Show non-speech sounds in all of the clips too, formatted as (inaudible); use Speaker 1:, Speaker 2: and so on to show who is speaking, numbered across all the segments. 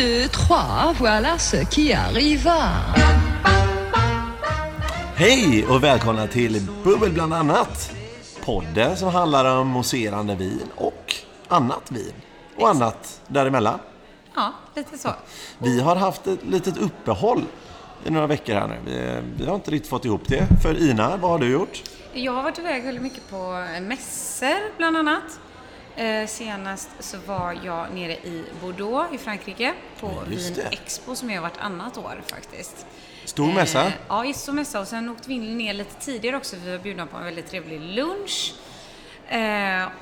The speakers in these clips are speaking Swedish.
Speaker 1: deux, trois, voilà ce qui arriva.
Speaker 2: Hej och välkomna till Bubbel bland annat. Podden som handlar om mousserande vin och annat vin. Och annat däremellan.
Speaker 3: Ja, lite så.
Speaker 2: Vi har haft ett litet uppehåll i några veckor här nu. Vi, vi har inte riktigt fått ihop det. För Ina, vad har du gjort?
Speaker 3: Jag har varit iväg väldigt mycket på mässor, bland annat. Eh, senast så var jag nere i Bordeaux i Frankrike på
Speaker 2: just
Speaker 3: Vin. Expo som är vartannat år faktiskt.
Speaker 2: Stor mässa?
Speaker 3: Eh, ja, stor mässa och sen åkte vi ner lite tidigare också. Vi var bjudna på en väldigt trevlig lunch. Eh,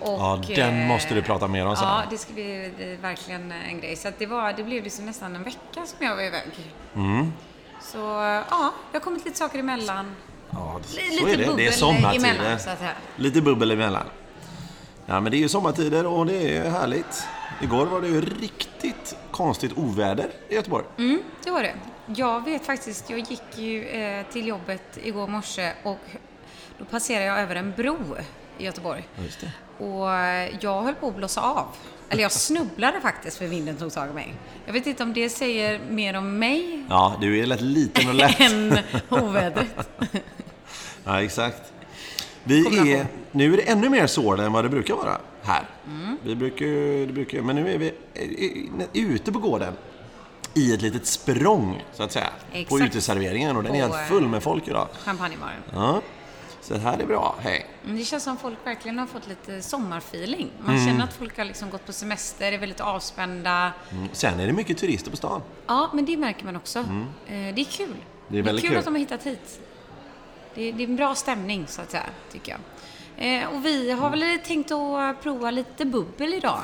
Speaker 3: och,
Speaker 2: Ja, den måste du prata mer om sen.
Speaker 3: Ja, det ska bli det verkligen en grej. Så att det, var, det blev liksom nästan en vecka som jag var iväg.
Speaker 2: Mm.
Speaker 3: Så ja, det har kommit lite saker emellan.
Speaker 2: Ja, så
Speaker 3: Lite
Speaker 2: är det. Det är sommartider. Lite bubbel emellan. Ja, men det är ju sommartider och det är härligt. Igår var det ju riktigt konstigt oväder i Göteborg.
Speaker 3: Mm, det var det. Jag vet faktiskt, jag gick ju eh, till jobbet igår morse och då passerade jag över en bro i Göteborg.
Speaker 2: Just det.
Speaker 3: Och eh, jag höll på att blåsa av. Eller jag snubblade faktiskt för vinden tog tag i mig. Jag vet inte om det säger mer om mig
Speaker 2: Ja, du är lätt liten och lätt.
Speaker 3: än ovädret. (laughs)
Speaker 2: Ja, exakt. Vi är, nu är det ännu mer sol än vad det brukar vara här. Vi brukar, det brukar, men nu är vi ute på gården i ett litet språng, så att säga, på
Speaker 3: Exakt.
Speaker 2: uteserveringen och den är
Speaker 3: På,
Speaker 2: helt full med folk idag.
Speaker 3: Champagnebaren.
Speaker 2: Ja, så det här är bra. Hej.
Speaker 3: Men Det känns som folk verkligen har fått lite sommarfeeling. Man känner att folk har liksom gått på semester, är väldigt avspända.
Speaker 2: Mm. Sen är det mycket turister på stan.
Speaker 3: Ja, men det märker man också. Eh, Det är kul.
Speaker 2: Det är väldigt
Speaker 3: kul,
Speaker 2: kul.
Speaker 3: att de har hittat hit. Det är, det är en bra stämning, så att säga, tycker jag. Eh, och vi har väl tänkt att prova lite bubbel idag.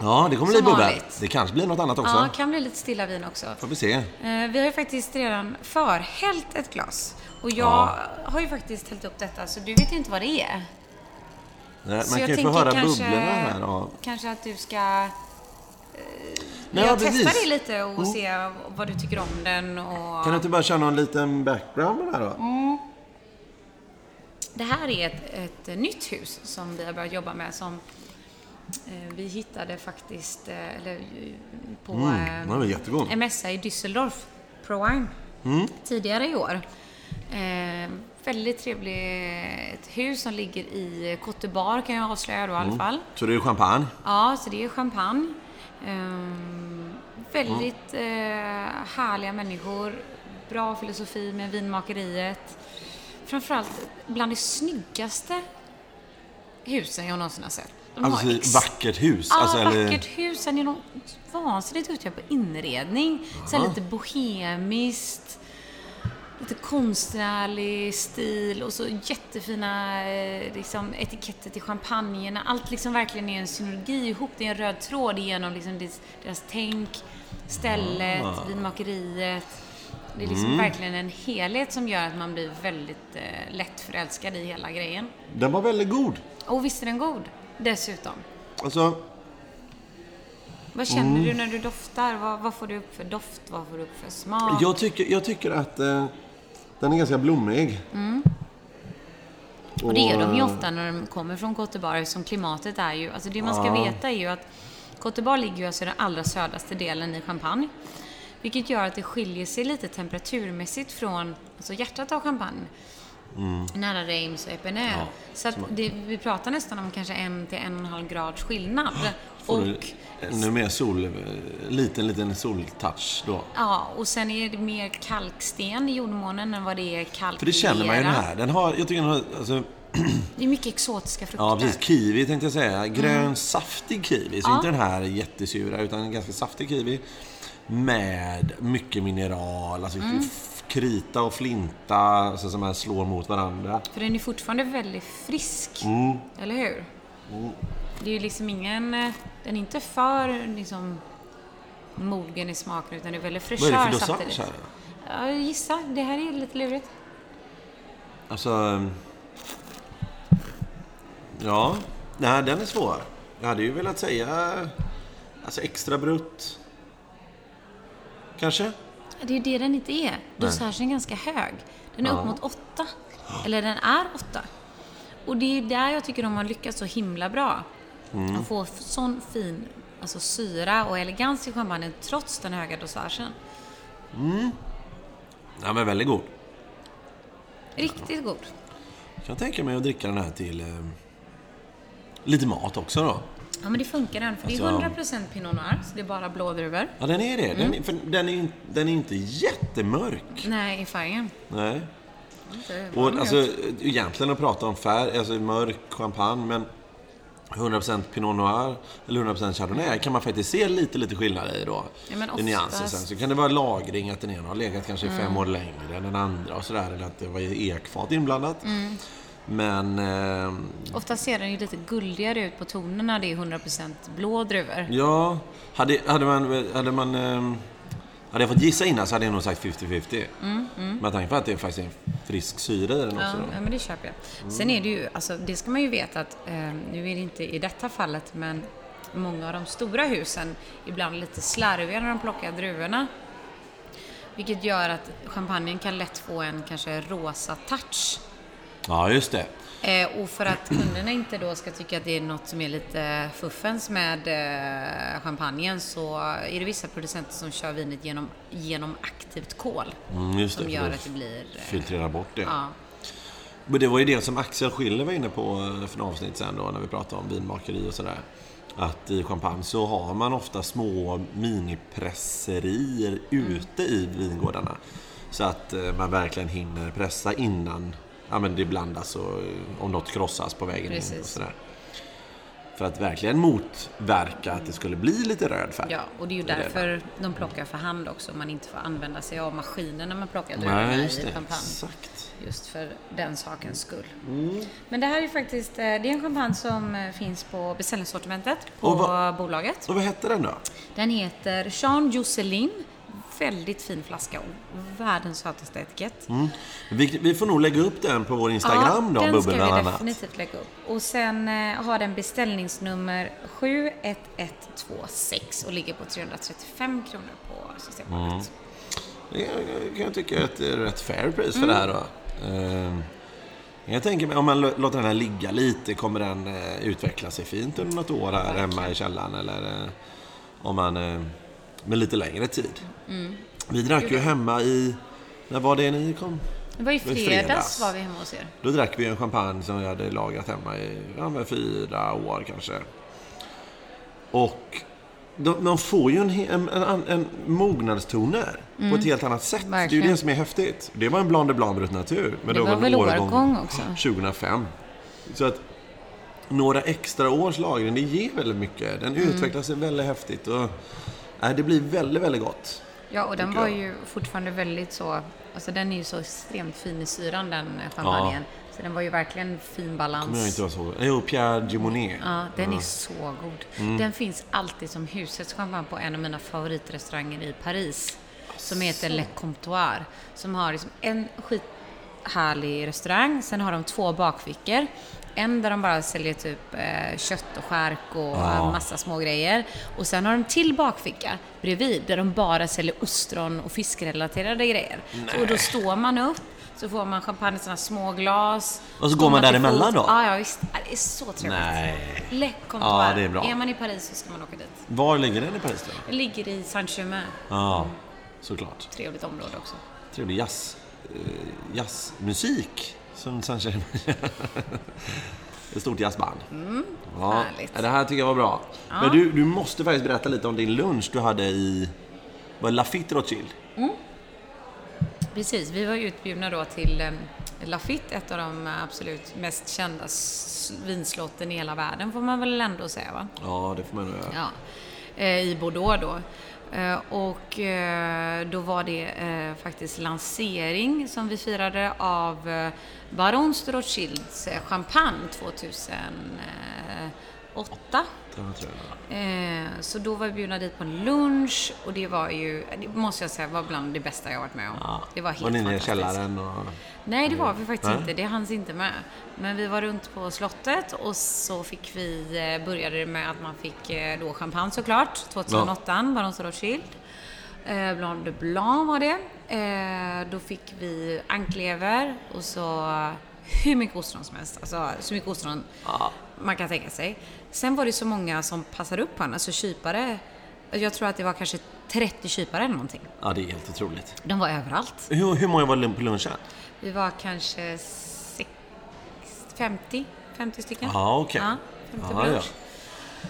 Speaker 2: Ja, det kommer bli
Speaker 3: Som
Speaker 2: bubbel.
Speaker 3: vanligt.
Speaker 2: Det kanske blir något annat också.
Speaker 3: Ja, kan bli lite stilla vin också.
Speaker 2: Får vi se.
Speaker 3: Eh, vi har ju faktiskt redan förhällt ett glas. Och jag
Speaker 2: Ja.
Speaker 3: har ju faktiskt hällt upp detta, så du vet ju inte vad det är.
Speaker 2: Nej,
Speaker 3: Så
Speaker 2: Man kan ju få höra
Speaker 3: kanske-
Speaker 2: bubblorna här. Ja.
Speaker 3: Kanske att du ska eh,
Speaker 2: Nej,
Speaker 3: jag
Speaker 2: ja,
Speaker 3: testar det lite och se vad du tycker om den. Och...
Speaker 2: Kan du inte bara köra någon liten background med det här då?
Speaker 3: Det här är ett, ett nytt hus som vi har börjat jobba med som eh, vi hittade faktiskt eh, eller, eh, på
Speaker 2: Mm,
Speaker 3: eh, en mässa i Düsseldorf, ProWine,
Speaker 2: Mm.
Speaker 3: tidigare i år. Eh, väldigt trevligt hus som ligger i Cote Bar kan jag avslöja då i
Speaker 2: Mm.
Speaker 3: alla fall.
Speaker 2: Så det är champagne?
Speaker 3: Ja, så det är champagne. Ehm, väldigt eh, härliga människor. Bra filosofi med vinmakeriet. Framförallt bland de snyggaste husen jag någonsin har sett. De
Speaker 2: Alltså
Speaker 3: ex-
Speaker 2: vackert hus?
Speaker 3: Ja,
Speaker 2: alltså, eller-
Speaker 3: vackert hus. Sen är de vansinnigt duktiga på inredning.
Speaker 2: Jaha.
Speaker 3: lite bohemiskt. Lite konstnärlig stil och så jättefina eh, liksom, etiketter till champagnerna. Allt liksom verkligen är en synergi ihop. Det är en röd tråd genom liksom deras tänk, stället,
Speaker 2: Ah.
Speaker 3: vinmakeriet. Det är liksom
Speaker 2: Mm.
Speaker 3: verkligen en helhet som gör att man blir väldigt eh, lätt förälskad i hela grejen.
Speaker 2: Den var väldigt god.
Speaker 3: Och visst är den god, dessutom.
Speaker 2: Alltså,
Speaker 3: Vad känner
Speaker 2: Mm.
Speaker 3: du när du doftar? Vad, vad får du upp för doft? Vad får du upp för smak?
Speaker 2: jag tycker, jag tycker att eh, den är ganska blommig.
Speaker 3: Och det är de ju ofta när de kommer från d'Ivoire som klimatet är ju... Alltså det man ska
Speaker 2: Ja.
Speaker 3: veta är ju att d'Ivoire ligger ju alltså i den allra södraste delen i Champagne. Vilket gör att det skiljer sig lite temperaturmässigt från alltså hjärtat av Champagne. Nära Reims och Epinay.
Speaker 2: Mm. Ja,
Speaker 3: så att det, vi pratar nästan om kanske en till en och en halv grads skillnad.
Speaker 2: Får
Speaker 3: Och
Speaker 2: ännu mer sol, eh, liten, liten soltouch då.
Speaker 3: Ja, och sen är det mer kalksten i jordmånen än vad det är kalklera.
Speaker 2: För det känner man ju den här. Den har, jag tycker den har, alltså, (clears throat)
Speaker 3: Det är mycket exotiska frukter.
Speaker 2: ja precis, kiwi tänkte jag säga. Grön saftig kiwi. Så
Speaker 3: Ja.
Speaker 2: inte den här jättesura, utan en ganska saftig kiwi. Med mycket mineral, alltså f- krita och flinta alltså, som här slår mot varandra.
Speaker 3: För den är fortfarande väldigt frisk.
Speaker 2: Mm.
Speaker 3: Eller hur? Det är ju liksom ingen... eh, Den är inte för liksom mogen i smaken utan det är väldigt
Speaker 2: Vad är det för
Speaker 3: fräschör
Speaker 2: dosage här?
Speaker 3: Ja, jag gissar. Det här är lite lurigt.
Speaker 2: Alltså... ehm, Ja, nej, den är svår. Jag hade ju velat säga alltså extra brutt. Kanske?
Speaker 3: Det är ju det den inte är. Dosagen är ganska hög. Den är upp mot åtta. Eller den är åtta. Och det är där jag tycker de har lyckats så himla bra.
Speaker 2: Mm.
Speaker 3: Att få sån fin alltså syra och elegans i champagnen trots den höga dosagen.
Speaker 2: Ja, men väldigt god.
Speaker 3: Riktigt god.
Speaker 2: Jag kan tänka mig att dricka den här till eh, lite mat också då.
Speaker 3: Ja, men det funkar den, för det
Speaker 2: Alltså-
Speaker 3: är 100% Pinot Noir, så det är bara blådruvor.
Speaker 2: Ja, den är det. Den, är, för den, är, den är inte jättemörk.
Speaker 3: Nej, i färgen.
Speaker 2: Nej. Och alltså, egentligen att prata om färg, alltså mörk champagne, men 100% Pinot Noir eller 100% Chardonnay kan man faktiskt se lite, lite skillnad i då.
Speaker 3: Ja, men
Speaker 2: I nyanser
Speaker 3: oftast-
Speaker 2: sen. Så kan det vara lagring, att den ena har legat kanske
Speaker 3: Mm.
Speaker 2: fem år längre än den andra och sådär. Eller att det var ekfat inblandat.
Speaker 3: Mm.
Speaker 2: Men, eh,
Speaker 3: Ofta ser den ju lite guldigare ut på tonerna när det är 100% blå druvor.
Speaker 2: ja, hade, hade man, hade man eh, hade jag fått gissa innan så hade jag nog sagt 50-50. Med tanke på att det är faktiskt en frisk syra i den
Speaker 3: Mm, Ja,
Speaker 2: också. Då.
Speaker 3: ja, men det köper jag. Sen är det ju, alltså det ska man ju veta att, eh, nu är det inte i detta fallet, men många av de stora husen ibland är lite slarviga när de plockar druvorna. Vilket gör att champagnen kan lätt få en kanske rosa touch.
Speaker 2: Ja, just det.
Speaker 3: Eh, och för att kunderna inte då ska tycka att det är något som är lite fuffens med eh, champagnen så är det vissa producenter som kör vinet genom, genom aktivt kol.
Speaker 2: Mm, just det,
Speaker 3: som gör att det blir... Eh,
Speaker 2: Filtrera bort det.
Speaker 3: ja.
Speaker 2: Men det var ju det som Axel Schiller var inne på eh, för några avsnitt sen då när vi pratade om vinmakeri och sådär. Att i champagne så har man ofta små minipresserier ute i vingårdarna. Så att eh, man verkligen hinner pressa innan ja, men det blandas och eh, om något krossas på vägen in och
Speaker 3: Precis.
Speaker 2: sådär. För att verkligen motverka att det skulle bli lite röd färg.
Speaker 3: Ja, och det är ju
Speaker 2: är det.
Speaker 3: därför de plockar för hand också. Man inte får använda sig av maskinen när man plockar druvorna i champagne.
Speaker 2: Exakt.
Speaker 3: Just för den sakens skull.
Speaker 2: Mm.
Speaker 3: Men det här är faktiskt, eh, det är en champagne som eh, finns på beställningssortimentet på
Speaker 2: Och vad-
Speaker 3: bolaget.
Speaker 2: Och vad hette den då?
Speaker 3: Den heter Jean Josselin. Väldigt fin flaska och världens sötaste etikett.
Speaker 2: Mm. Vi, vi får nog lägga upp den på vår Instagram då,
Speaker 3: den ska vi definitivt lägga upp. Och sen eh, har den beställningsnummer 71126 och ligger på 335 kronor på Systembolaget.
Speaker 2: Det kan jag tycka är ett rätt fair pris för det här då. Eh, Jag tänker mig, om man lå- låter den här ligga lite, kommer den eh, utveckla sig fint under något år här hemma i källaren? Eller eh, om man... Med lite längre tid. Vi drack ju hemma i... När var det ni kom?
Speaker 3: Det var i
Speaker 2: var
Speaker 3: fredags,
Speaker 2: fredags.
Speaker 3: var vi hemma hos er.
Speaker 2: Då drack vi en champagne som vi hade lagrat hemma i ja, men fyra år kanske. Och de, de får ju en, en, en, en mognadstoner på ett helt annat sätt. Det är ju
Speaker 3: Verkligen.
Speaker 2: det som är häftigt. Det var en Blanc de Blanc Brut Natur. Men
Speaker 3: Det
Speaker 2: då
Speaker 3: var
Speaker 2: en
Speaker 3: väl årgång också?
Speaker 2: 2005. Så att några extra års lagring, det ger väldigt mycket. Den
Speaker 3: Mm.
Speaker 2: utvecklar sig väldigt häftigt. Och, det blir väldigt, väldigt gott.
Speaker 3: Ja, och den var
Speaker 2: jag.
Speaker 3: ju fortfarande väldigt så... Alltså den är ju så extremt fin i syran, den eh, champagnen. Så den var ju verkligen fin balans.
Speaker 2: Kommer jag inte vara så... Jo, Pierre Gimonet.
Speaker 3: Ja, den är så god.
Speaker 2: Mm.
Speaker 3: Den finns alltid som husets champagne på en av mina favoritrestauranger i Paris. Som heter Le Comptoir. Som har liksom en skithärlig restaurang. Sen har de två bakfickor. En där de bara säljer typ eh, kött och skärk och
Speaker 2: Ja.
Speaker 3: massa små grejer. Och sen har de till bakficka bredvid där de bara säljer ostron och fiskrelaterade grejer. Så, och då står man upp så får man champagne i sådana små glas.
Speaker 2: Och så går man däremellan då?
Speaker 3: Ja, ja visst. Det är så trevligt.
Speaker 2: Nej.
Speaker 3: Le Comptoir.
Speaker 2: Ja, det är bra.
Speaker 3: Är man i Paris så ska man åka dit.
Speaker 2: Var ligger den i Paris då?
Speaker 3: Det ligger i Saint-Germain.
Speaker 2: Ja, såklart.
Speaker 3: Trevligt område också.
Speaker 2: Trevlig jazz, eh, jazzmusik som Sunshine (laughs) Ett stort jazzband. ja,
Speaker 3: härligt.
Speaker 2: Det här tycker jag var bra. Men du, du måste faktiskt berätta lite om din lunch du hade i var Lafitte Rothschild.
Speaker 3: Precis, vi var ju utbjudna då till eh, Lafitte, ett av de absolut mest kända vinslotten i hela världen får man väl ändå säga va?
Speaker 2: Ja, det får man nog göra.
Speaker 3: Ja, eh, i Bordeaux då. Eh, och eh, då var det eh, faktiskt lansering som vi firade av Baron Barons de Rothschilds champagne 2008. Eh, Så då var vi bjudna dit på en lunch och det var ju, det måste jag säga, var bland det bästa jag varit med om.
Speaker 2: Ja.
Speaker 3: Det var helt
Speaker 2: Var ni nere i källaren? Och...
Speaker 3: Nej, det var vi faktiskt
Speaker 2: Nej.
Speaker 3: inte. Det hanns inte med. Men vi var runt på slottet och så fick vi, eh, började det med att man fick eh, då champagne såklart, 2008, Barons de Rothschild. Eh, Blanc de Blanc var det. Eh, då fick vi anklever och så hur mycket ostron som helst. Alltså så mycket ostron
Speaker 2: Ja.
Speaker 3: man kan tänka sig. Sen var det så många som passade upp på honom, alltså kypare. Jag tror att det var kanske 30 kypare eller någonting.
Speaker 2: ja, det är helt otroligt.
Speaker 3: De var överallt.
Speaker 2: Hur, hur många var på lunchen?
Speaker 3: Vi var kanske sex, 50, 50 stycken.
Speaker 2: Ja, okej.
Speaker 3: Ja, 50
Speaker 2: Ja,
Speaker 3: lunch.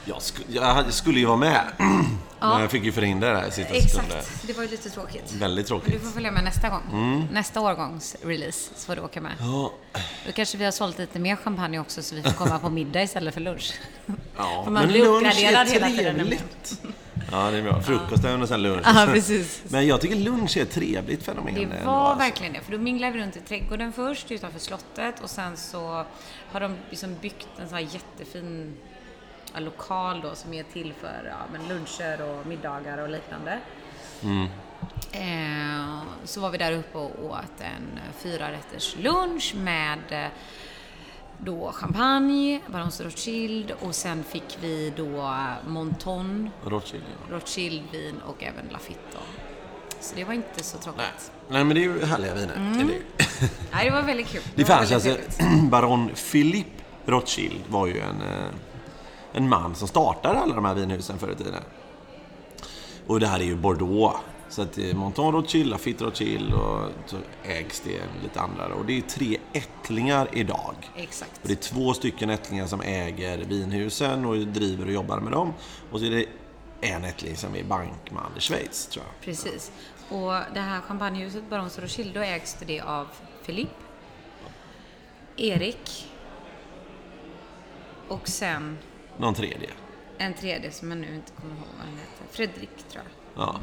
Speaker 2: Jag, sku, jag skulle ju vara med, (clears throat) men jag fick ju förhindra det här i sista sekunden.
Speaker 3: Exakt, det var ju lite tråkigt.
Speaker 2: Väldigt
Speaker 3: Men du
Speaker 2: tråkigt.
Speaker 3: får följa med nästa gång. Nästa årgångs release så får du åka med.
Speaker 2: Ja,
Speaker 3: Då kanske vi har sålt lite mer champagne också så vi får komma på middag istället för lunch.
Speaker 2: ja.
Speaker 3: För man blir uppgraderad hela tiden.
Speaker 2: trevligt. Ja, det är bra. Frukosten och sen lunch.
Speaker 3: Ja, precis.
Speaker 2: Men jag tycker lunch är ett trevligt fenomen.
Speaker 3: Det var
Speaker 2: alltså.
Speaker 3: verkligen det, för då minglade vi runt i trädgården först utanför slottet och sen så har de liksom byggt en sån här jättefin ja, lokal då som är till för ja, men luncher och middagar och liknande. Eh, så var vi där uppe och åt en fyra rätters lunch med eh, då champagne, Barons Rothschild och sen fick vi då Monton,
Speaker 2: Rothschild, ja.
Speaker 3: Rothschildvin och även Lafitte. då. Så det var inte så tråkigt.
Speaker 2: Nej. Nej, men det är ju härliga viner.
Speaker 3: Mm.
Speaker 2: det.
Speaker 3: Nej, det var väldigt kul.
Speaker 2: Det
Speaker 3: var
Speaker 2: fanns alltså, (clears throat) baron Philippe Rothschild var ju en, eh, en man som startade alla de här vinhusen förr i tiden. Och det här är ju Bordeaux. Så att det är Monton Rothschild, Lafitte Rothschild och så ägs det lite andra. Och det är tre ättlingar idag.
Speaker 3: Exakt.
Speaker 2: Och det är två stycken ättlingar som äger vinhusen och driver och jobbar med dem. Och så är det en ättling som är bankman i Schweiz, tror jag.
Speaker 3: Precis. Och det här champagnehuset, Barons Rothschild, då ägs det av Philippe, Erik och sen
Speaker 2: Någon tredje.
Speaker 3: en tredje som jag nu inte kommer ihåg vad han heter. Fredrik, tror jag.
Speaker 2: Ja.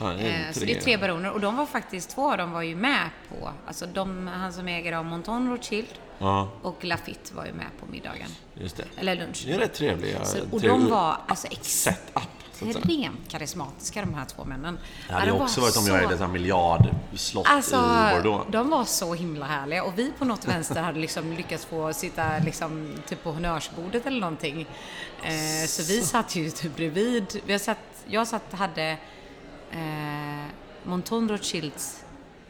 Speaker 2: ja det
Speaker 3: Eh, så det är tre baroner och de var faktiskt, två av dem var ju med på, alltså de, han som äger av Monton Rothschild
Speaker 2: Ja,
Speaker 3: och Lafitte var ju med på middagen.
Speaker 2: just det.
Speaker 3: Eller lunchen.
Speaker 2: Det är rätt trevliga.
Speaker 3: Så, och de var alltså extremt karismatiska de här två männen.
Speaker 2: Det hade
Speaker 3: de
Speaker 2: ju
Speaker 3: var
Speaker 2: också varit om
Speaker 3: så-
Speaker 2: jag ägde ett miljardslott
Speaker 3: Alltså,
Speaker 2: i Bordeaux.
Speaker 3: de var så himla härliga och vi på något vänster hade liksom lyckats få sitta liksom typ på honnörsbordet eller någonting. Eh, så vi satt ju typ bredvid. Vi satt, jag satt, hade eh, Monton Rothschilds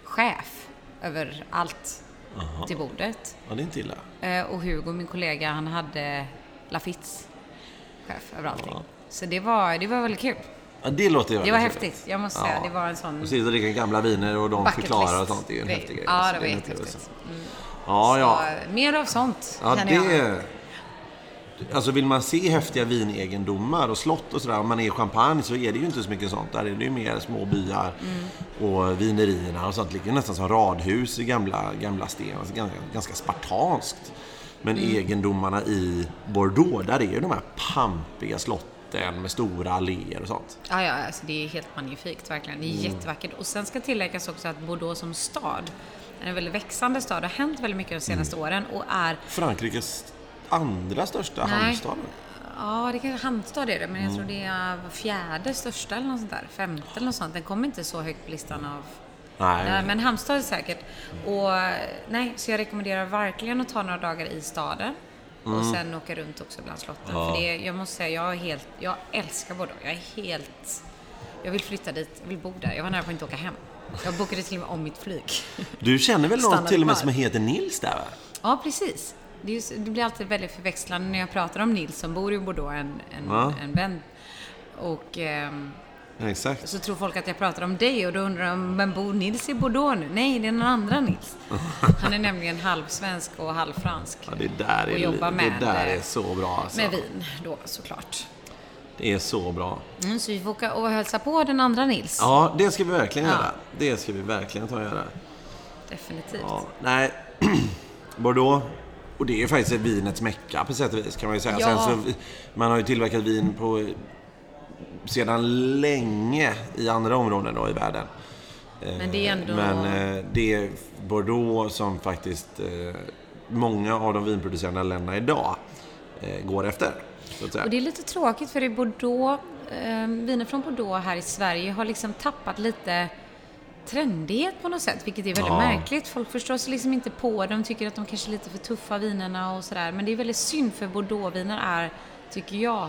Speaker 3: chef över allt till bordet.
Speaker 2: Ja, det är inte illa.
Speaker 3: Eh, och Hugo, min kollega, han hade Lafittes chef över allting.
Speaker 2: Ja.
Speaker 3: Så det var, det var väldigt kul.
Speaker 2: Ja, det låter ju
Speaker 3: Det var häftigt. Jag måste säga, det var en sån
Speaker 2: Och sitta och dricka gamla viner och de förklarar och sånt. Det är ju en
Speaker 3: Det-
Speaker 2: häftig grej.
Speaker 3: Ja,
Speaker 2: alltså.
Speaker 3: det var jättehäftigt.
Speaker 2: upplevelse. Ja, ja.
Speaker 3: Så, mer av sånt,
Speaker 2: Ja,
Speaker 3: känner jag.
Speaker 2: Alltså vill man se häftiga vinegendomar och slott och sådär, om man är i Champagne så är det ju inte så mycket sånt. Där är det ju mer små byar
Speaker 3: Mm.
Speaker 2: och vinerierna och sånt. Det ligger nästan som radhus i gamla, gamla sten. Alltså ganska, ganska spartanskt. Men
Speaker 3: Mm.
Speaker 2: egendomarna i Bordeaux, där är ju de här pampiga slotten med stora alléer och sånt.
Speaker 3: Ja, ja, alltså det är helt magnifikt verkligen. Det är
Speaker 2: Mm.
Speaker 3: jättevackert. Och sen ska tilläggas också att Bordeaux som stad är en väldigt växande stad. Det har hänt väldigt mycket de senaste
Speaker 2: Mm.
Speaker 3: åren och är,
Speaker 2: Frankrikes andra största
Speaker 3: Nej.
Speaker 2: hamnstad.
Speaker 3: ja det kanske hamnstad är det, men jag
Speaker 2: Mm.
Speaker 3: tror det är fjärde största eller något sånt där. Femte eller något sånt. Den kommer inte så högt på listan av
Speaker 2: Nej,
Speaker 3: men Halmstad är säkert. Och nej, så jag rekommenderar verkligen att ta några dagar i staden. Och sen åka runt också bland slotten.
Speaker 2: Mm. Ja.
Speaker 3: För det, jag måste säga, jag är helt, jag älskar Bordeaux. Jag är helt, jag vill flytta dit, jag vill bo där. Jag var nära på att inte åka hem. Jag bokade till och med om mitt flyg.
Speaker 2: Du känner väl någon till och med som heter Nils där va?
Speaker 3: Ja, precis. Det, är ju, så- det blir alltid väldigt förväxlande när jag pratar om Nils som bor i Bordeaux, en, en,
Speaker 2: Ja.
Speaker 3: en vän. Och ehm,
Speaker 2: Exakt.
Speaker 3: så tror folk att jag pratar om dig och då undrar de, men bor Nils i Bordeaux nu? Nej, det är någon andra Nils. (laughs) Han är nämligen halvsvensk och halvfransk.
Speaker 2: Ja, det där är,
Speaker 3: Och jobba
Speaker 2: det
Speaker 3: med,
Speaker 2: där är
Speaker 3: eh,
Speaker 2: så bra alltså.
Speaker 3: Med vin då såklart.
Speaker 2: Det är så bra.
Speaker 3: Mm, så vi får åka och hälsa på den andra Nils.
Speaker 2: Ja, det ska vi verkligen
Speaker 3: Ja.
Speaker 2: göra. Det ska vi verkligen ta och göra.
Speaker 3: Definitivt.
Speaker 2: Ja, nej, (clears throat) Bordeaux. Och det är faktiskt vinets mecka på sätt och vis kan man ju säga.
Speaker 3: Ja.
Speaker 2: Sen så, man har ju tillverkat vin på sedan länge i andra områden då i världen.
Speaker 3: Men det är ändå-
Speaker 2: Men eh, det är Bordeaux som faktiskt eh, många av de vinproducerande länderna idag eh, går efter.
Speaker 3: Och det är lite tråkigt för i Bordeaux, eh, viner från Bordeaux här i Sverige har liksom tappat lite trendighet på något sätt, vilket är väldigt
Speaker 2: Ja.
Speaker 3: märkligt. Folk förstår sig liksom inte på det. De tycker att de kanske är lite för tuffa vinerna och sådär. Men det är väldigt synd för Bordeauxviner är, tycker jag,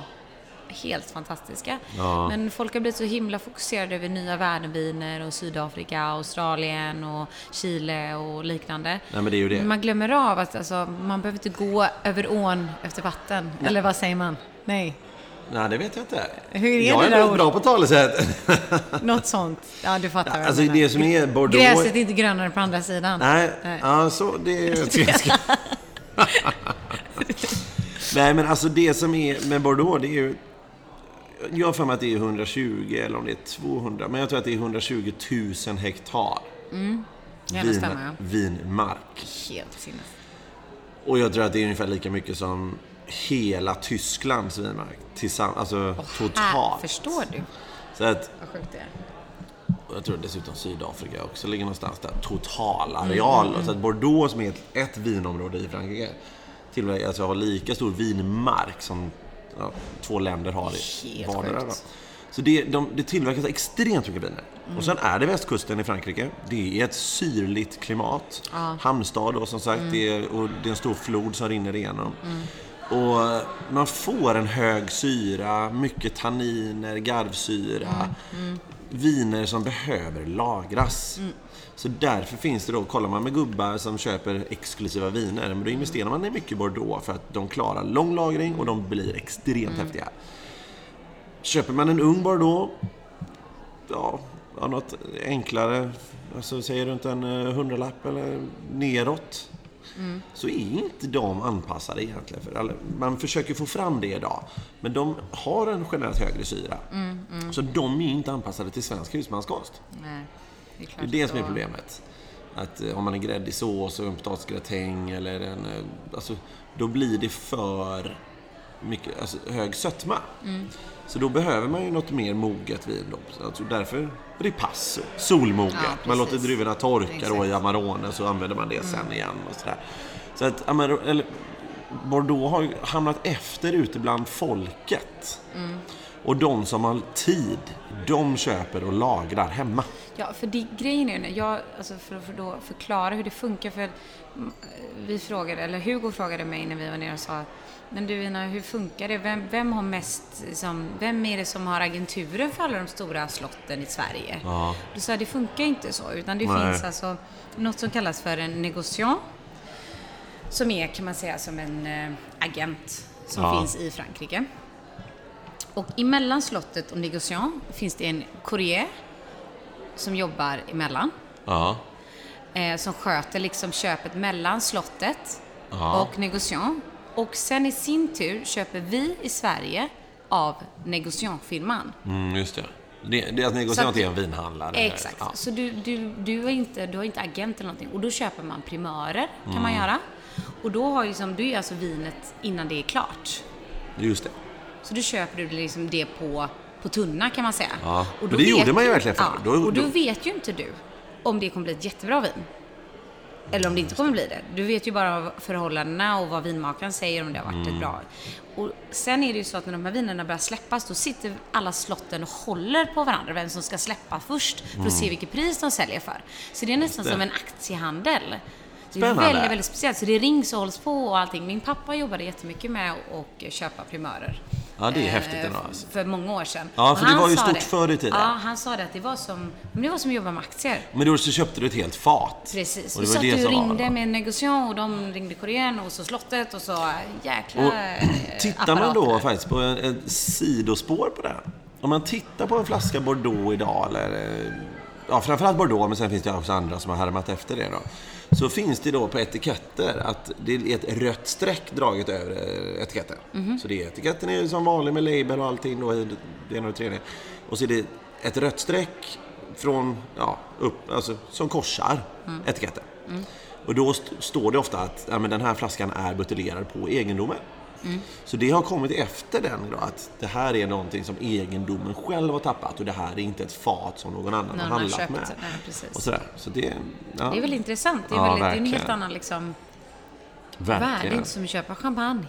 Speaker 3: helt fantastiska.
Speaker 2: Ja.
Speaker 3: Men folk har blivit så himla fokuserade över nya världenviner och Sydafrika, Australien och Chile och liknande.
Speaker 2: Nej, men det är ju det.
Speaker 3: Man glömmer av att alltså, man behöver inte gå över ån efter vatten. Eller vad säger man? Nej.
Speaker 2: Nej, det vet jag inte.
Speaker 3: Hur är
Speaker 2: jag
Speaker 3: det
Speaker 2: är väldigt bra på talesätt.
Speaker 3: Något sånt. Ja, du fattar jag
Speaker 2: alltså
Speaker 3: menar.
Speaker 2: det som är Bordeaux...
Speaker 3: Gräset är inte grönare på andra sidan.
Speaker 2: Nej,
Speaker 3: Nej.
Speaker 2: ja, så det är... (laughs) Nej, men alltså det som är med Bordeaux, det är ju... Jag har för mig att det är 120 eller om det är 200, men jag tror att det är 120 000 hektar
Speaker 3: Ja, det stämmer. ja.
Speaker 2: vinmark.
Speaker 3: Helt sinnes.
Speaker 2: Och jag tror att det är ungefär lika mycket som hela Tysklands vinmark tillsammans, alltså
Speaker 3: Här,
Speaker 2: totalt.
Speaker 3: förstår du
Speaker 2: Så att,
Speaker 3: vad sjukt det är?
Speaker 2: och jag tror dessutom Sydafrika också ligger någonstans där. Totalareal. Så att Bordeaux som är ett, ett vinområde i Frankrike till och med alltså, har lika stor vinmark som ja, två länder har i vardera. Så det, de, det tillverkas extremt mycket viner. Och sen är det västkusten i Frankrike. Det är ett syrligt klimat. Hamnstad då som sagt. Det, är, och det är en stor flod som rinner igenom. Och man får en hög syra, mycket tanniner, garvsyra. Viner som behöver lagras. Så därför finns det då, kollar man med gubbar som köper exklusiva viner, men då investerar man i mycket Bordeaux för att de klarar lång lagring och de blir extremt häftiga. Köper man en ung Bordeaux, ja, ja något enklare, alltså säger du inte en eh, hundralapp eller neråt, så är inte de anpassade egentligen. För man försöker få fram det idag, men de har en generellt högre syra. Så de är inte anpassade till svensk husmanskonst.
Speaker 3: Nej, det är
Speaker 2: Det är det som är problemet. Att eh, om man är gräddig sås och en potatisgratäng eller en... eh, Alltså, då blir det för mycket, alltså, hög sötma.
Speaker 3: Mm.
Speaker 2: Så då behöver man ju något mer moget vin då. Så Alltså därför ripasso, solmoget.
Speaker 3: Ja,
Speaker 2: man låter druvorna torka då
Speaker 3: Exakt. Mm.
Speaker 2: i Amarone så använder man det sen igen och sådär. Så att Amaro, eller, Bordeaux har ju hamnat efter ute bland folket.
Speaker 3: Mm.
Speaker 2: Och de som har tid, de köper och lagrar hemma.
Speaker 3: Ja, för det, grejen är ju, jag, alltså för att för då förklara hur det funkar, för vi frågade, eller Hugo frågade mig när vi var nere och sa men du Ina, hur funkar det? Vem, vem har mest, liksom, vem är det som har agenturen för alla de stora slotten i Sverige?
Speaker 2: Ja.
Speaker 3: Då sa det funkar inte så, utan det
Speaker 2: Nej.
Speaker 3: finns alltså något som kallas för en negociant. Som är, kan man säga, som en eh, agent som
Speaker 2: Ja.
Speaker 3: finns i Frankrike. Och emellan slottet och negociant finns det en courrier som jobbar emellan.
Speaker 2: Ja.
Speaker 3: Eh, som sköter liksom köpet mellan slottet
Speaker 2: Ja.
Speaker 3: och negociant. Och sen i sin tur köper vi i Sverige av negociantfirman.
Speaker 2: Mm, just det. Det, det är att negociant är en vinhandlare.
Speaker 3: Exakt.
Speaker 2: Ja.
Speaker 3: Så du, du, du, har inte, du har inte agent eller någonting. Och då köper man primörer, kan man
Speaker 2: Mm.
Speaker 3: göra. Och då har ju liksom, du är alltså vinet innan det är klart.
Speaker 2: Just det.
Speaker 3: Så då köper du liksom det på, på tunna kan man säga.
Speaker 2: Ja,
Speaker 3: Och
Speaker 2: men det gjorde man ju verkligen förr.
Speaker 3: Ja, och då vet ju inte du om det kommer bli ett jättebra vin. Eller om det inte kommer bli det. Du vet ju bara förhållandena och vad vinmakaren säger om det har varit
Speaker 2: Mm.
Speaker 3: ett bra. Och sen är det ju så att när de här vinerna börjar släppas, då sitter alla slotten och håller på varandra, vem som ska släppa först, för att se vilket pris de säljer för. Så det är nästan
Speaker 2: Mm. det.
Speaker 3: som en aktiehandel. Det är
Speaker 2: Spännande.
Speaker 3: väldigt, väldigt speciellt. Så det rings och hålls på och allting. Min pappa jobbade jättemycket med att köpa primörer.
Speaker 2: Ja, det är
Speaker 3: Eh,
Speaker 2: häftigt ändå, alltså.
Speaker 3: För många år sedan.
Speaker 2: Ja, för det var ju stort
Speaker 3: det.
Speaker 2: förr i tiden.
Speaker 3: Ja, han sa det att det var som, men det var som att jobba med aktier.
Speaker 2: Men då så köpte du ett helt fat.
Speaker 3: Precis.
Speaker 2: Och det var
Speaker 3: satt
Speaker 2: det
Speaker 3: och
Speaker 2: var
Speaker 3: ringde
Speaker 2: det.
Speaker 3: med en negociant och de ringde Korean och så slottet och så jäkla
Speaker 2: Och
Speaker 3: eh,
Speaker 2: tittar man då faktiskt på ett sidospår på det. Om man tittar på en flaska Bordeaux idag, eller eh, ja, framförallt Bordeaux, men sen finns det också andra som har härmat efter det då. Så finns det då på etiketter att det är ett rött streck draget över eh, etiketten.
Speaker 3: Mhm.
Speaker 2: Så det är etiketten är som vanlig med label och allting då i det ena och det tredje. Och så är det ett rött streck från, ja, upp, alltså som korsar
Speaker 3: Mm.
Speaker 2: etiketten. Och då st- står det ofta att ja, den här flaskan är buteljerad på egendomen.
Speaker 3: Mm.
Speaker 2: Så det har kommit efter den då, att det här är någonting som egendomen själv har tappat och det här är inte ett fat som någon annan
Speaker 3: Någon
Speaker 2: har handlat
Speaker 3: köpt.
Speaker 2: med.
Speaker 3: Nej, precis.
Speaker 2: Och sådär. Så det, ja,
Speaker 3: Det är väl intressant. Det är,
Speaker 2: Ja,
Speaker 3: väldigt, det är en helt annan liksom, värde.
Speaker 2: verkligen.
Speaker 3: Inte som att köpa champagne.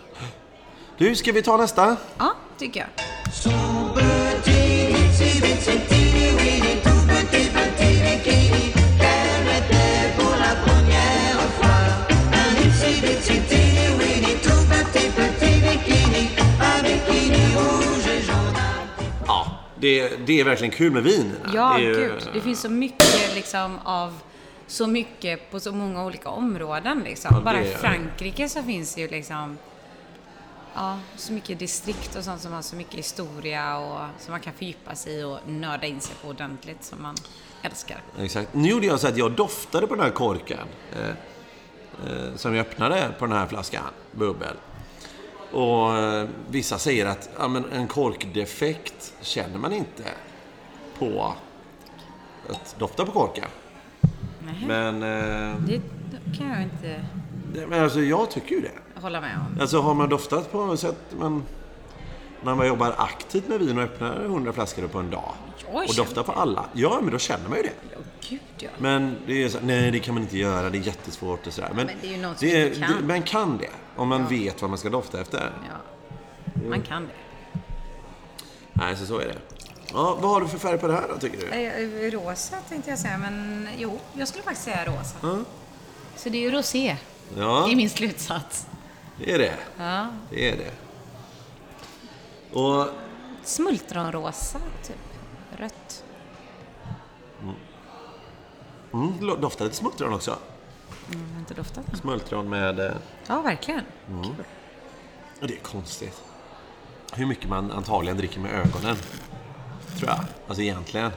Speaker 2: Du, ska vi ta nästa?
Speaker 3: Ja, tycker jag.
Speaker 2: Det, det är verkligen kul med vin.
Speaker 3: Ja,
Speaker 2: det ju-
Speaker 3: gud. Det finns så mycket liksom av så mycket på så många olika områden liksom.
Speaker 2: Ja,
Speaker 3: Bara i Frankrike så finns det ju liksom Ja, så mycket distrikt och sånt som har så mycket historia och som man kan fördjupa sig i och nörda in sig på ordentligt som man älskar.
Speaker 2: Exakt. Nu gjorde jag så att jag doftade på den här korken. Eh, eh, som jag öppnade på den här flaskan, bubbel. Och eh, vissa säger att ja, men en korkdefekt känner man inte på att dofta på korken.
Speaker 3: Nej,
Speaker 2: Men, eh,
Speaker 3: det kan jag inte
Speaker 2: det, men alltså, jag tycker ju det.
Speaker 3: hålla med om.
Speaker 2: Alltså har man doftat på något sätt man, när man jobbar aktivt med vin och öppnar 100 flaskor på en dag
Speaker 3: Jag
Speaker 2: och doftar på alla. Ja, men då känner man ju det.
Speaker 3: Ja, gud ja.
Speaker 2: Men det är så, nej det kan man inte göra, det är jättesvårt och sådär. Men,
Speaker 3: men det är ju något som inte kan.
Speaker 2: Det, man kan det, om man vet vad man ska dofta efter.
Speaker 3: ja. Man kan det.
Speaker 2: Nej, så så är det. Ja, vad har du för färg på det här då, tycker du?
Speaker 3: Eh, Rosa tänkte jag säga, men jo, jag skulle faktiskt säga rosa.
Speaker 2: Ja.
Speaker 3: Så det är ju rosé,
Speaker 2: Ja,
Speaker 3: det är min slutsats.
Speaker 2: det är det.
Speaker 3: Ja.
Speaker 2: Det är det. Och
Speaker 3: Smultronrosa, typ. Rött.
Speaker 2: Mm, doftar lite smultron också.
Speaker 3: Mm, har inte doftat den.
Speaker 2: Smultron med... eh,
Speaker 3: Ja, verkligen.
Speaker 2: Och det är konstigt. Hur mycket man antagligen dricker med ögonen. Tror jag. Alltså egentligen.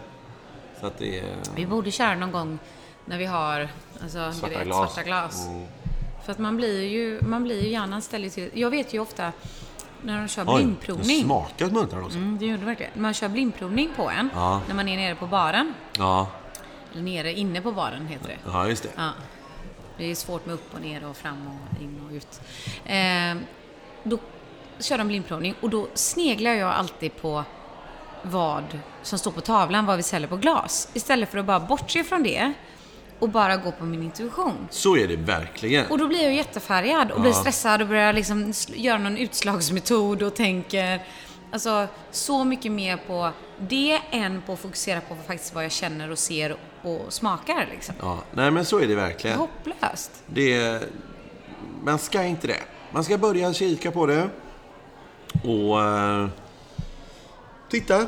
Speaker 2: Så att det är...
Speaker 3: Vi borde köra någon gång när vi har alltså,
Speaker 2: Svarta
Speaker 3: vet,
Speaker 2: glas.
Speaker 3: svarta glas.
Speaker 2: Mm.
Speaker 3: För att man blir ju, man blir ju hjärnan ställer till... Jag vet ju ofta när de kör
Speaker 2: Oj,
Speaker 3: blindprovning.
Speaker 2: smakar smultron också.
Speaker 3: Mm, det gjorde verkligen. Man kör blindprovning på en
Speaker 2: Ja.
Speaker 3: när man är nere på baren.
Speaker 2: Ja,
Speaker 3: nere, inne på baren heter det.
Speaker 2: ja just det.
Speaker 3: Ja. Det är svårt med upp och ner och fram och in och ut. Eh, då kör de blindprovning och då sneglar jag alltid på vad som står på tavlan, vad vi säljer på glas. Istället för att bara bortse från det och bara gå på min intuition.
Speaker 2: Så är det verkligen.
Speaker 3: Och då blir jag jättefärgad och blir stressad och börjar liksom göra någon utslagsmetod och tänker alltså så mycket mer på det än på att fokusera på faktiskt vad jag känner och ser och smakar liksom.
Speaker 2: Ja, nej men så är det verkligen.
Speaker 3: Hopplöst.
Speaker 2: Det, man ska inte det. Man ska börja kika på det. Och eh, titta.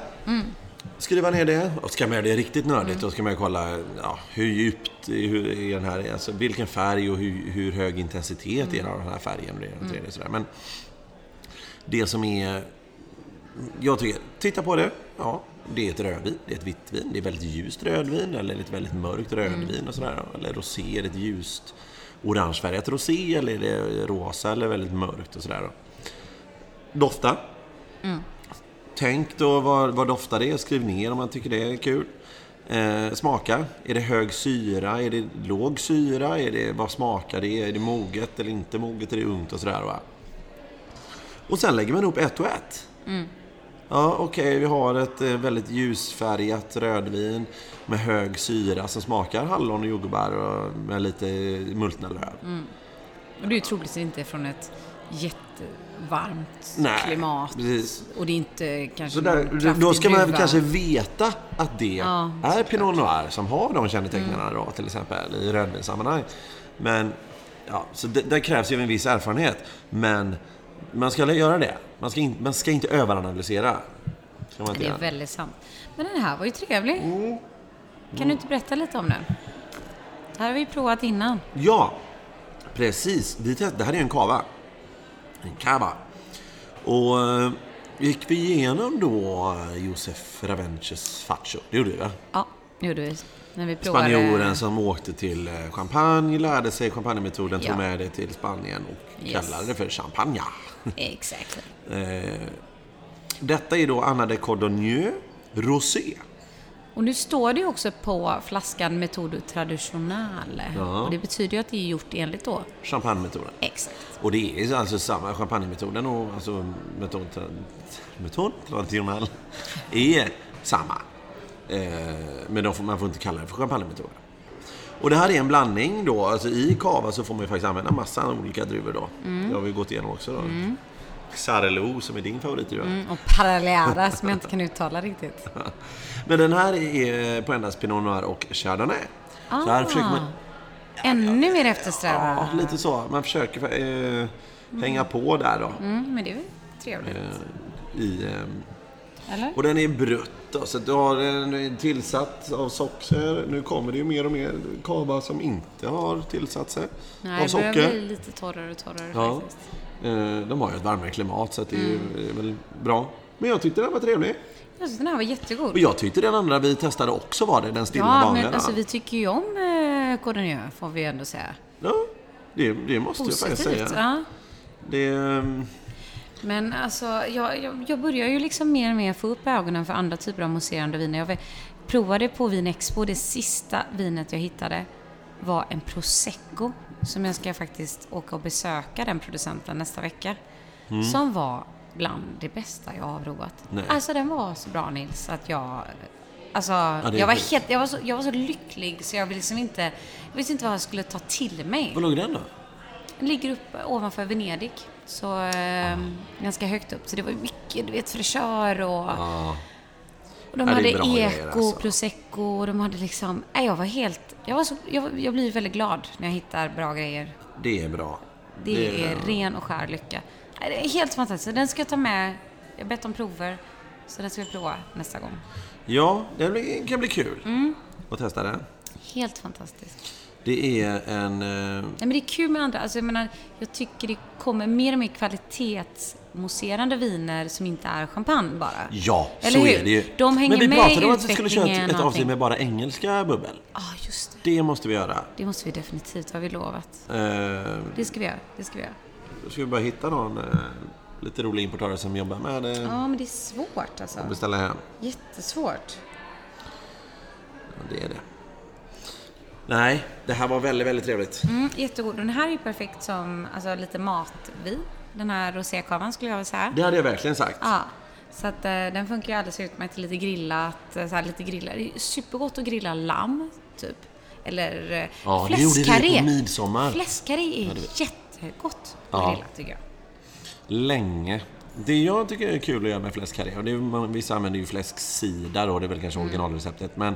Speaker 2: Skriva ner det. Och ska man göra det riktigt nördigt då ska man kolla ja, hur djupt hur är den här, alltså vilken färg och hur, hur hög intensitet är det av den här färgen. Och det, och det, och sådär. Men det som är... Jag tycker, titta på det. Ja, det är ett rödvin, det är ett vitt vin, det är väldigt ljust rödvin eller ett väldigt mörkt rödvin och sådär. Eller rosé, är det ett ljust orangefärgat rosé eller är det rosa eller väldigt mörkt och sådär. Dofta. Tänk då vad, vad doftar det? Skriv ner om man tycker det är kul. Eh, smaka. Är det hög syra? Är det låg syra? Är det, vad smakar det? Är det moget eller inte moget? Är det ungt och sådär va? Och sen lägger man ihop ett och ett. Ja, okej, vi har ett eh, väldigt ljusfärgat rödvin med hög syra som smakar hallon och jordgubbar och med lite multna löv.
Speaker 3: Och det är ju troligtvis inte från ett jättevarmt
Speaker 2: Nej,
Speaker 3: klimat.
Speaker 2: precis.
Speaker 3: Och det är inte kanske
Speaker 2: Så där, då ska man kanske veta att det
Speaker 3: Ja,
Speaker 2: är Pinot Noir som har de kännetecknen då, till exempel i rödvinssammanhang. Men, ja, så det, där krävs ju en viss erfarenhet. Men man ska göra det. Man ska, in, man ska inte överanalysera. Ska man
Speaker 3: Det är väldigt sant. Men den här var ju trevlig.
Speaker 2: Mm.
Speaker 3: Kan du inte berätta lite om den? Det här har vi provat innan.
Speaker 2: Ja, precis. Vi test, det här är en cava. En cava. Och eh, gick vi igenom då Josef Ravenches Faccio? Det gjorde vi va?
Speaker 3: Ja, det gjorde vi.
Speaker 2: Spanjoren som åkte till eh, Champagne, lärde sig champagnemetoden, tog
Speaker 3: Ja.
Speaker 2: med det till Spanien och
Speaker 3: Yes.
Speaker 2: kallade det för champagne.
Speaker 3: Exakt. (laughs)
Speaker 2: Eh, Detta är då Anna de Cordonier Rosé.
Speaker 3: Och nu står det också på flaskan metod traditionell.
Speaker 2: Ja.
Speaker 3: Och det betyder ju att det är gjort enligt då.
Speaker 2: Champagnemetoden.
Speaker 3: Exakt.
Speaker 2: Och det är alltså samma champagnemetoden och alltså metod, metod traditionell är samma. Eh, men får, man får inte kalla det för champagnemetoden. Och det här är en blandning då. Alltså i cava så får man ju faktiskt använda massa olika druvor då. Det har vi gått igenom också då. Xarelo som är din favoritdruva.
Speaker 3: Mm, och parallera som jag inte kan uttala riktigt. (laughs)
Speaker 2: Men den här är på endast Pinot Noir och Chardonnay. Så här försöker man...
Speaker 3: Ännu mer eftersträva.
Speaker 2: Ja, lite så. Man försöker eh, hänga på där då.
Speaker 3: Mm, men det är väl trevligt.
Speaker 2: Eh, I, eh,
Speaker 3: Eller?
Speaker 2: Och den är brutt då, så du har den tillsatt av socker. Nu kommer det ju mer och mer kava som inte har tillsatt sig
Speaker 3: Nej,
Speaker 2: av
Speaker 3: det börjar
Speaker 2: socker.
Speaker 3: bli lite torrare och torrare
Speaker 2: Ja.
Speaker 3: faktiskt.
Speaker 2: Eh, De har ju ett varmare klimat så det är ju
Speaker 3: Mm.
Speaker 2: är väl bra. Men jag tyckte den var trevlig.
Speaker 3: Jag tyckte den här var jättegod.
Speaker 2: Och jag tyckte den andra vi testade också var det, den stilla
Speaker 3: Ja,
Speaker 2: vanliga.
Speaker 3: men alltså vi tycker ju om eh, Cordonier, får vi ändå säga.
Speaker 2: Ja, det, det måste jag faktiskt
Speaker 3: Positivt.
Speaker 2: säga.
Speaker 3: Ja.
Speaker 2: Det, ehm,
Speaker 3: Men alltså, jag, jag, jag börjar ju liksom mer och mer få upp ögonen för andra typer av mousserande viner. Jag provade på Vinexpo, det sista vinet jag hittade var en prosecco som jag ska faktiskt åka och besöka den producenten nästa vecka. Som var bland det bästa jag har provat.
Speaker 2: Nej.
Speaker 3: Alltså den var så bra Nils att jag... Alltså,
Speaker 2: är
Speaker 3: jag, var helt, jag, var så, jag var så lycklig så jag ville liksom inte... Jag visste inte vad jag skulle ta till mig.
Speaker 2: var låg den då?
Speaker 3: Den ligger upp ovanför Venedig. Så eh, ganska högt upp. Så det var mycket, du vet, fräschör och...
Speaker 2: Ja.
Speaker 3: Och de
Speaker 2: Ja, det är
Speaker 3: hade eko,
Speaker 2: grejer, alltså.
Speaker 3: prosecco och de hade liksom... Nej, jag var helt... Jag, var så, jag, jag blir väldigt glad när jag hittar bra grejer.
Speaker 2: Det är bra.
Speaker 3: Det, är ren och skär lycka. Det är helt fantastiskt. Den ska jag ta med. Jag har bett om prover. Så den ska jag prova nästa gång.
Speaker 2: Ja, det kan bli kul
Speaker 3: Mm.
Speaker 2: att testa den.
Speaker 3: Helt fantastiskt.
Speaker 2: Det är en... eh,
Speaker 3: Nej, men det är kul med andra. Alltså, jag, menar, jag tycker det kommer mer och mer kvalitetsmousserande viner som inte är champagne bara.
Speaker 2: Ja,
Speaker 3: Eller
Speaker 2: så
Speaker 3: hur?
Speaker 2: är det ju.
Speaker 3: De hänger
Speaker 2: Men vi
Speaker 3: med
Speaker 2: pratade
Speaker 3: i
Speaker 2: om att vi skulle köra ett,
Speaker 3: utvecklingen
Speaker 2: ett avsnitt med bara engelska bubbel.
Speaker 3: Ja, just det.
Speaker 2: Det måste vi göra.
Speaker 3: Det måste vi definitivt, har vi lovat.
Speaker 2: Eh,
Speaker 3: Det ska vi göra. Det ska vi göra.
Speaker 2: Då ska vi bara hitta någon eh, lite rolig importör som jobbar med det
Speaker 3: Ja, men det är svårt alltså.
Speaker 2: och beställa hem.
Speaker 3: Jättesvårt.
Speaker 2: Ja, det är det. Nej, det här var väldigt, väldigt trevligt.
Speaker 3: Mm, jättegod. Den här är ju perfekt som alltså, lite matvin. Den här rosékavan skulle jag vilja säga.
Speaker 2: Det hade jag verkligen sagt.
Speaker 3: Ja. Så att eh, den funkar ju alldeles utmärkt till lite grillat. eh, Så här, lite grillat. Det är supergott att grilla lamm, typ. Eller eh,
Speaker 2: Ja, det gjorde vi
Speaker 3: fläskkarré.
Speaker 2: på midsommar.
Speaker 3: Fläskkarré är
Speaker 2: Ja, det-
Speaker 3: jättegott att
Speaker 2: Ja.
Speaker 3: grilla, tycker jag.
Speaker 2: Länge. Det jag tycker är kul att göra med fläskkarré, och det är, man, vissa använder ju fläsksida då, det är väl kanske
Speaker 3: Mm.
Speaker 2: originalreceptet. Men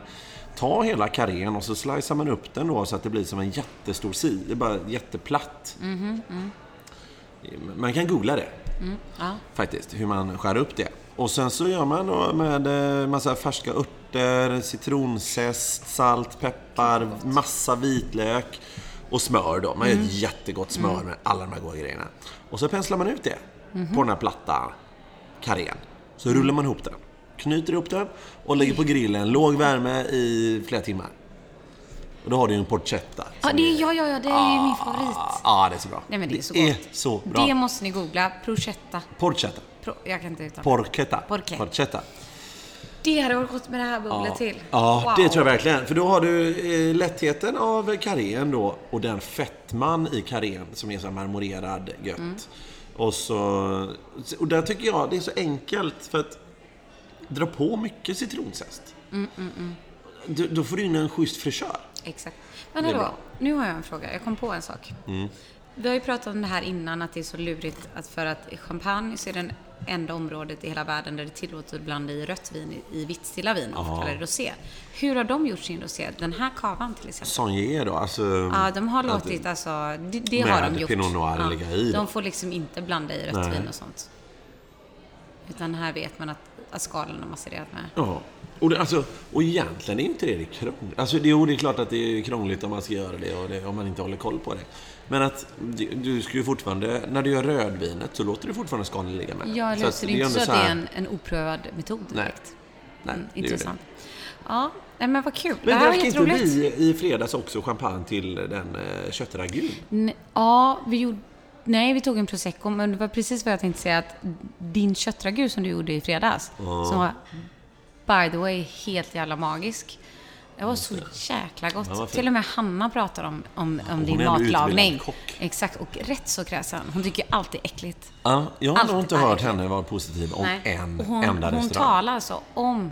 Speaker 2: ta hela karrén och så slicear man upp den då så att det blir som en jättestor sida, bara jätteplatt.
Speaker 3: Mhm,
Speaker 2: Man kan googla det
Speaker 3: Ja.
Speaker 2: faktiskt, hur man skär upp det. Och sen så gör man då med eh, massa färska örter, citronzest, salt, peppar, massa vitlök och smör då. Man gör ett jättegott smör med alla de här goda grejerna. Och så penslar man ut det på den här platta karrén. Så rullar man ihop den, knyter ihop den och lägger på grillen, låg värme i flera timmar. Och då har du ju en porchetta.
Speaker 3: Ja, det,
Speaker 2: är-
Speaker 3: ja, ja, ja, det är ju min favorit.
Speaker 2: Ja, det är så bra.
Speaker 3: Nej, men det är så
Speaker 2: är
Speaker 3: gott.
Speaker 2: så bra.
Speaker 3: Det måste ni googla. Prosciutta.
Speaker 2: Porchetta.
Speaker 3: Pro, jag kan inte uttala det.
Speaker 2: Porchetta.
Speaker 3: Porche.
Speaker 2: Porchetta.
Speaker 3: Det hade varit gott med det här bubblet till.
Speaker 2: Ja,
Speaker 3: Wow.
Speaker 2: det tror jag verkligen. För då har du eh, lättheten av karrén då och den fettman i karrén som är så marmorerad gött.
Speaker 3: Mm.
Speaker 2: Och så... Och där tycker jag det är så enkelt för att dra på mycket citronzest.
Speaker 3: Mm,
Speaker 2: Du, då får du in en schysst fräschör.
Speaker 3: Exakt. Men
Speaker 2: Det
Speaker 3: hallå, nu har jag en fråga. Jag kom på en sak.
Speaker 2: Mm.
Speaker 3: Vi har ju pratat om det här innan, att det är så lurigt att för att champagne så är den enda området i hela världen där det är tillåtet att blanda i rött vin i, vitt stilla vin och
Speaker 2: Ja.
Speaker 3: kalla det rosé. Hur har de gjort sin rosé? Den här kavan till exempel.
Speaker 2: Sonier då, alltså...
Speaker 3: Ja, de har låtit alltså, det, det har de gjort.
Speaker 2: Pinot Noir
Speaker 3: ja,
Speaker 2: ligga i.
Speaker 3: De får liksom inte blanda i rött
Speaker 2: Nej.
Speaker 3: vin och sånt. Utan här vet man att, att skalen har masserat med.
Speaker 2: Ja. Och, det, alltså, och egentligen är inte det det krångligt. Alltså, det, jo, det är klart att det är krångligt om man ska göra det, och det om man inte håller koll på det. Men att du, ska ju fortfarande, när du gör rödvinet så låter du fortfarande skalen ligga med.
Speaker 3: Ja, eller? Så det är inte
Speaker 2: ändå
Speaker 3: så att
Speaker 2: så
Speaker 3: det är en, en oprövad metod
Speaker 2: Nej.
Speaker 3: direkt.
Speaker 2: Nej,
Speaker 3: Mm,
Speaker 2: det
Speaker 3: intressant. Ja, nej, men vad kul. det
Speaker 2: Men
Speaker 3: här var
Speaker 2: drack inte
Speaker 3: jätteroligt.
Speaker 2: vi i fredags också champagne till den eh, köttragun?
Speaker 3: Ja, vi gjorde... Nej, vi tog en prosecco, men det var precis vad jag tänkte säga att din köttragu som du gjorde i fredags, som var by the way helt jävla magisk. Det var så jäkla gott.
Speaker 2: Ja.
Speaker 3: Till och med Hanna pratar om, om, om
Speaker 2: är
Speaker 3: din
Speaker 2: ändå
Speaker 3: matlagning.
Speaker 2: kock.
Speaker 3: Exakt, och rätt så kräsen. Hon tycker alltid äckligt.
Speaker 2: Ja, jag har nog inte
Speaker 3: är
Speaker 2: hört henne vara positiv om
Speaker 3: Nej.
Speaker 2: en
Speaker 3: hon,
Speaker 2: enda
Speaker 3: hon
Speaker 2: restaurang.
Speaker 3: talar alltså om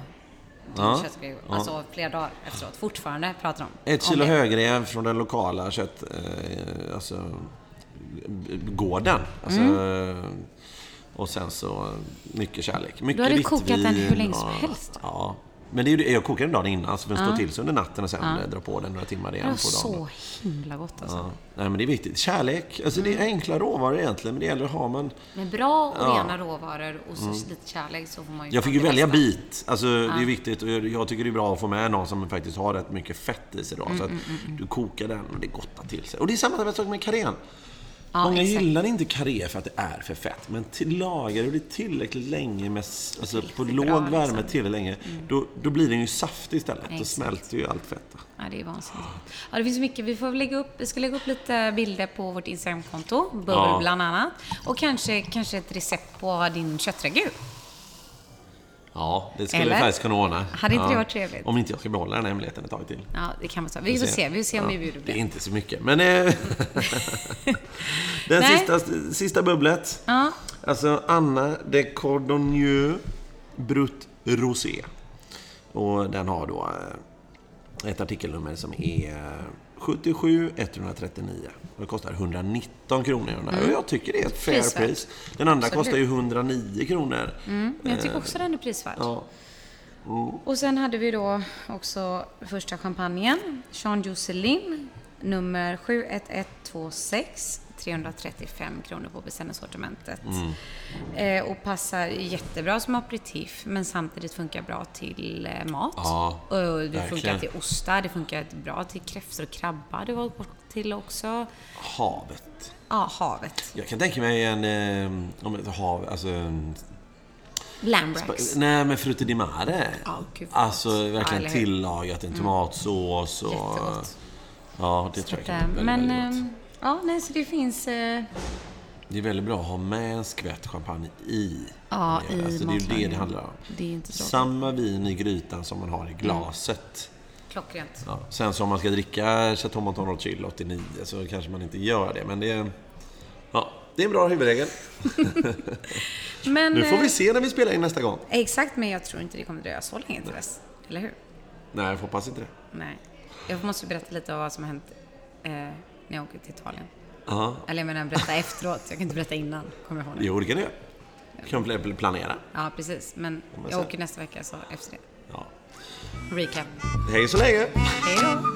Speaker 2: Ja,
Speaker 3: köttgragu.
Speaker 2: ja.
Speaker 3: Alltså flera dagar efteråt. Fortfarande pratar de
Speaker 2: Ett
Speaker 3: om
Speaker 2: kilo
Speaker 3: det.
Speaker 2: högrev från den lokala kött... Eh, alltså... Gården. Alltså,
Speaker 3: Mm.
Speaker 2: Och sen så mycket kärlek. Mycket
Speaker 3: Då har du kokat den hur länge som helst.
Speaker 2: Ja, Men det är ju det, jag kokar den dagen innan, så den står till sig under natten och sen ja. drar på den några timmar
Speaker 3: Det
Speaker 2: igen
Speaker 3: var
Speaker 2: på dagen.
Speaker 3: så himla gott alltså.
Speaker 2: Ja. Nej, men det är viktigt. Kärlek, alltså det är enkla råvaror egentligen, men det gäller att ha man...
Speaker 3: Med bra och
Speaker 2: Ja.
Speaker 3: rena råvaror och så lite kärlek så får man ju
Speaker 2: Jag fick ju
Speaker 3: det
Speaker 2: välja
Speaker 3: bästa.
Speaker 2: bit. Alltså, det är viktigt och jag tycker det är bra att få med någon som faktiskt har rätt mycket fett i sig då.
Speaker 3: Mm,
Speaker 2: så att du kokar den och det gottar till sig. Och det är samma sak med karrén.
Speaker 3: Ja,
Speaker 2: Många
Speaker 3: exakt.
Speaker 2: gillar inte karré för att det är för fett. Men till lagar du det tillräckligt länge, med, alltså på låg
Speaker 3: bra,
Speaker 2: värme
Speaker 3: liksom.
Speaker 2: tillräckligt länge, då, då blir den ju saftig istället. Då
Speaker 3: Exakt.
Speaker 2: smälter ju allt fett. då.
Speaker 3: Ja, det är vansinnigt. Ja, det finns mycket. Vi får lägga upp, vi ska lägga upp lite bilder på vårt Instagramkonto, Bubble
Speaker 2: Ja.
Speaker 3: bland annat. Och kanske, kanske ett recept på din köttragu.
Speaker 2: Ja, det skulle
Speaker 3: Eller?
Speaker 2: vi faktiskt kunna ordna.
Speaker 3: Hade inte
Speaker 2: ja.
Speaker 3: det varit trevligt?
Speaker 2: Om inte jag ska behålla den här hemligheten ett tag till.
Speaker 3: Ja, det kan vara så. Vi får se, vi får se om vi bjuder på
Speaker 2: Det är
Speaker 3: det.
Speaker 2: inte så mycket, men... Eh, (laughs) den
Speaker 3: Nej.
Speaker 2: sista, sista bubblet.
Speaker 3: Ja,
Speaker 2: Alltså Anna de Cordonieux Brut Rosé. Och den har då eh, ett artikelnummer som är 77 139. Och det kostar 119 kronor. här. Och jag tycker det är ett fair
Speaker 3: Mm. Prisvärt.
Speaker 2: pris. Den andra
Speaker 3: Absolut.
Speaker 2: kostar ju 109 kronor.
Speaker 3: men jag tycker också den är prisvärd.
Speaker 2: Ja.
Speaker 3: Och sen hade vi då också första champagnen, Jean Jocelyn, nummer 71126. 335 kronor på beställningssortimentet. Eh, och passar jättebra som aperitif, men samtidigt funkar bra till eh, mat.
Speaker 2: Ja,
Speaker 3: och det
Speaker 2: verkligen.
Speaker 3: funkar till ostar, det funkar bra till kräftor och krabba. Det var till också.
Speaker 2: Havet.
Speaker 3: Ja, havet.
Speaker 2: Jag kan tänka mig en... Eh, om ett hav, alltså en
Speaker 3: Lambrax.
Speaker 2: Nej, men Frutti di Mare.
Speaker 3: Ja, gud vad
Speaker 2: alltså.
Speaker 3: Ja,
Speaker 2: verkligen?
Speaker 3: Mm.
Speaker 2: tillagat, en tomatsås och...
Speaker 3: Jättegott.
Speaker 2: Ja, det tror jag kan bli väldigt,
Speaker 3: Men,
Speaker 2: väldigt gott.
Speaker 3: Ja, nej, så det finns... Eh,
Speaker 2: Det är väldigt bra att ha med en skvätt champagne i.
Speaker 3: Ja, i
Speaker 2: alltså, Det är ju det det handlar om.
Speaker 3: det är inte tråkigt.
Speaker 2: Samma vin i grytan som man har i glaset.
Speaker 3: Klockrent.
Speaker 2: Ja. Sen så om man ska dricka Chateau Monton Rothschild 89 så kanske man inte gör det. Men det är, ja, det är en bra huvudregel. (laughs)
Speaker 3: Men,
Speaker 2: Nu får
Speaker 3: eh,
Speaker 2: vi se när vi spelar in nästa gång.
Speaker 3: Exakt, men jag tror inte det kommer dröja så länge till dess. Eller hur?
Speaker 2: Nej, jag hoppas inte det.
Speaker 3: Nej. Jag måste berätta lite om vad som har hänt eh, när jag åker till Italien.
Speaker 2: Ja,
Speaker 3: Eller jag menar berätta efteråt, jag kan inte berätta innan. Kommer jag ihåg nu.
Speaker 2: jo det kan du göra. Kan pl- planera.
Speaker 3: Ja, precis. Men jag åker nästa vecka, så efter det.
Speaker 2: Ja.
Speaker 3: Recap.
Speaker 2: Hej så länge!
Speaker 3: Hej då!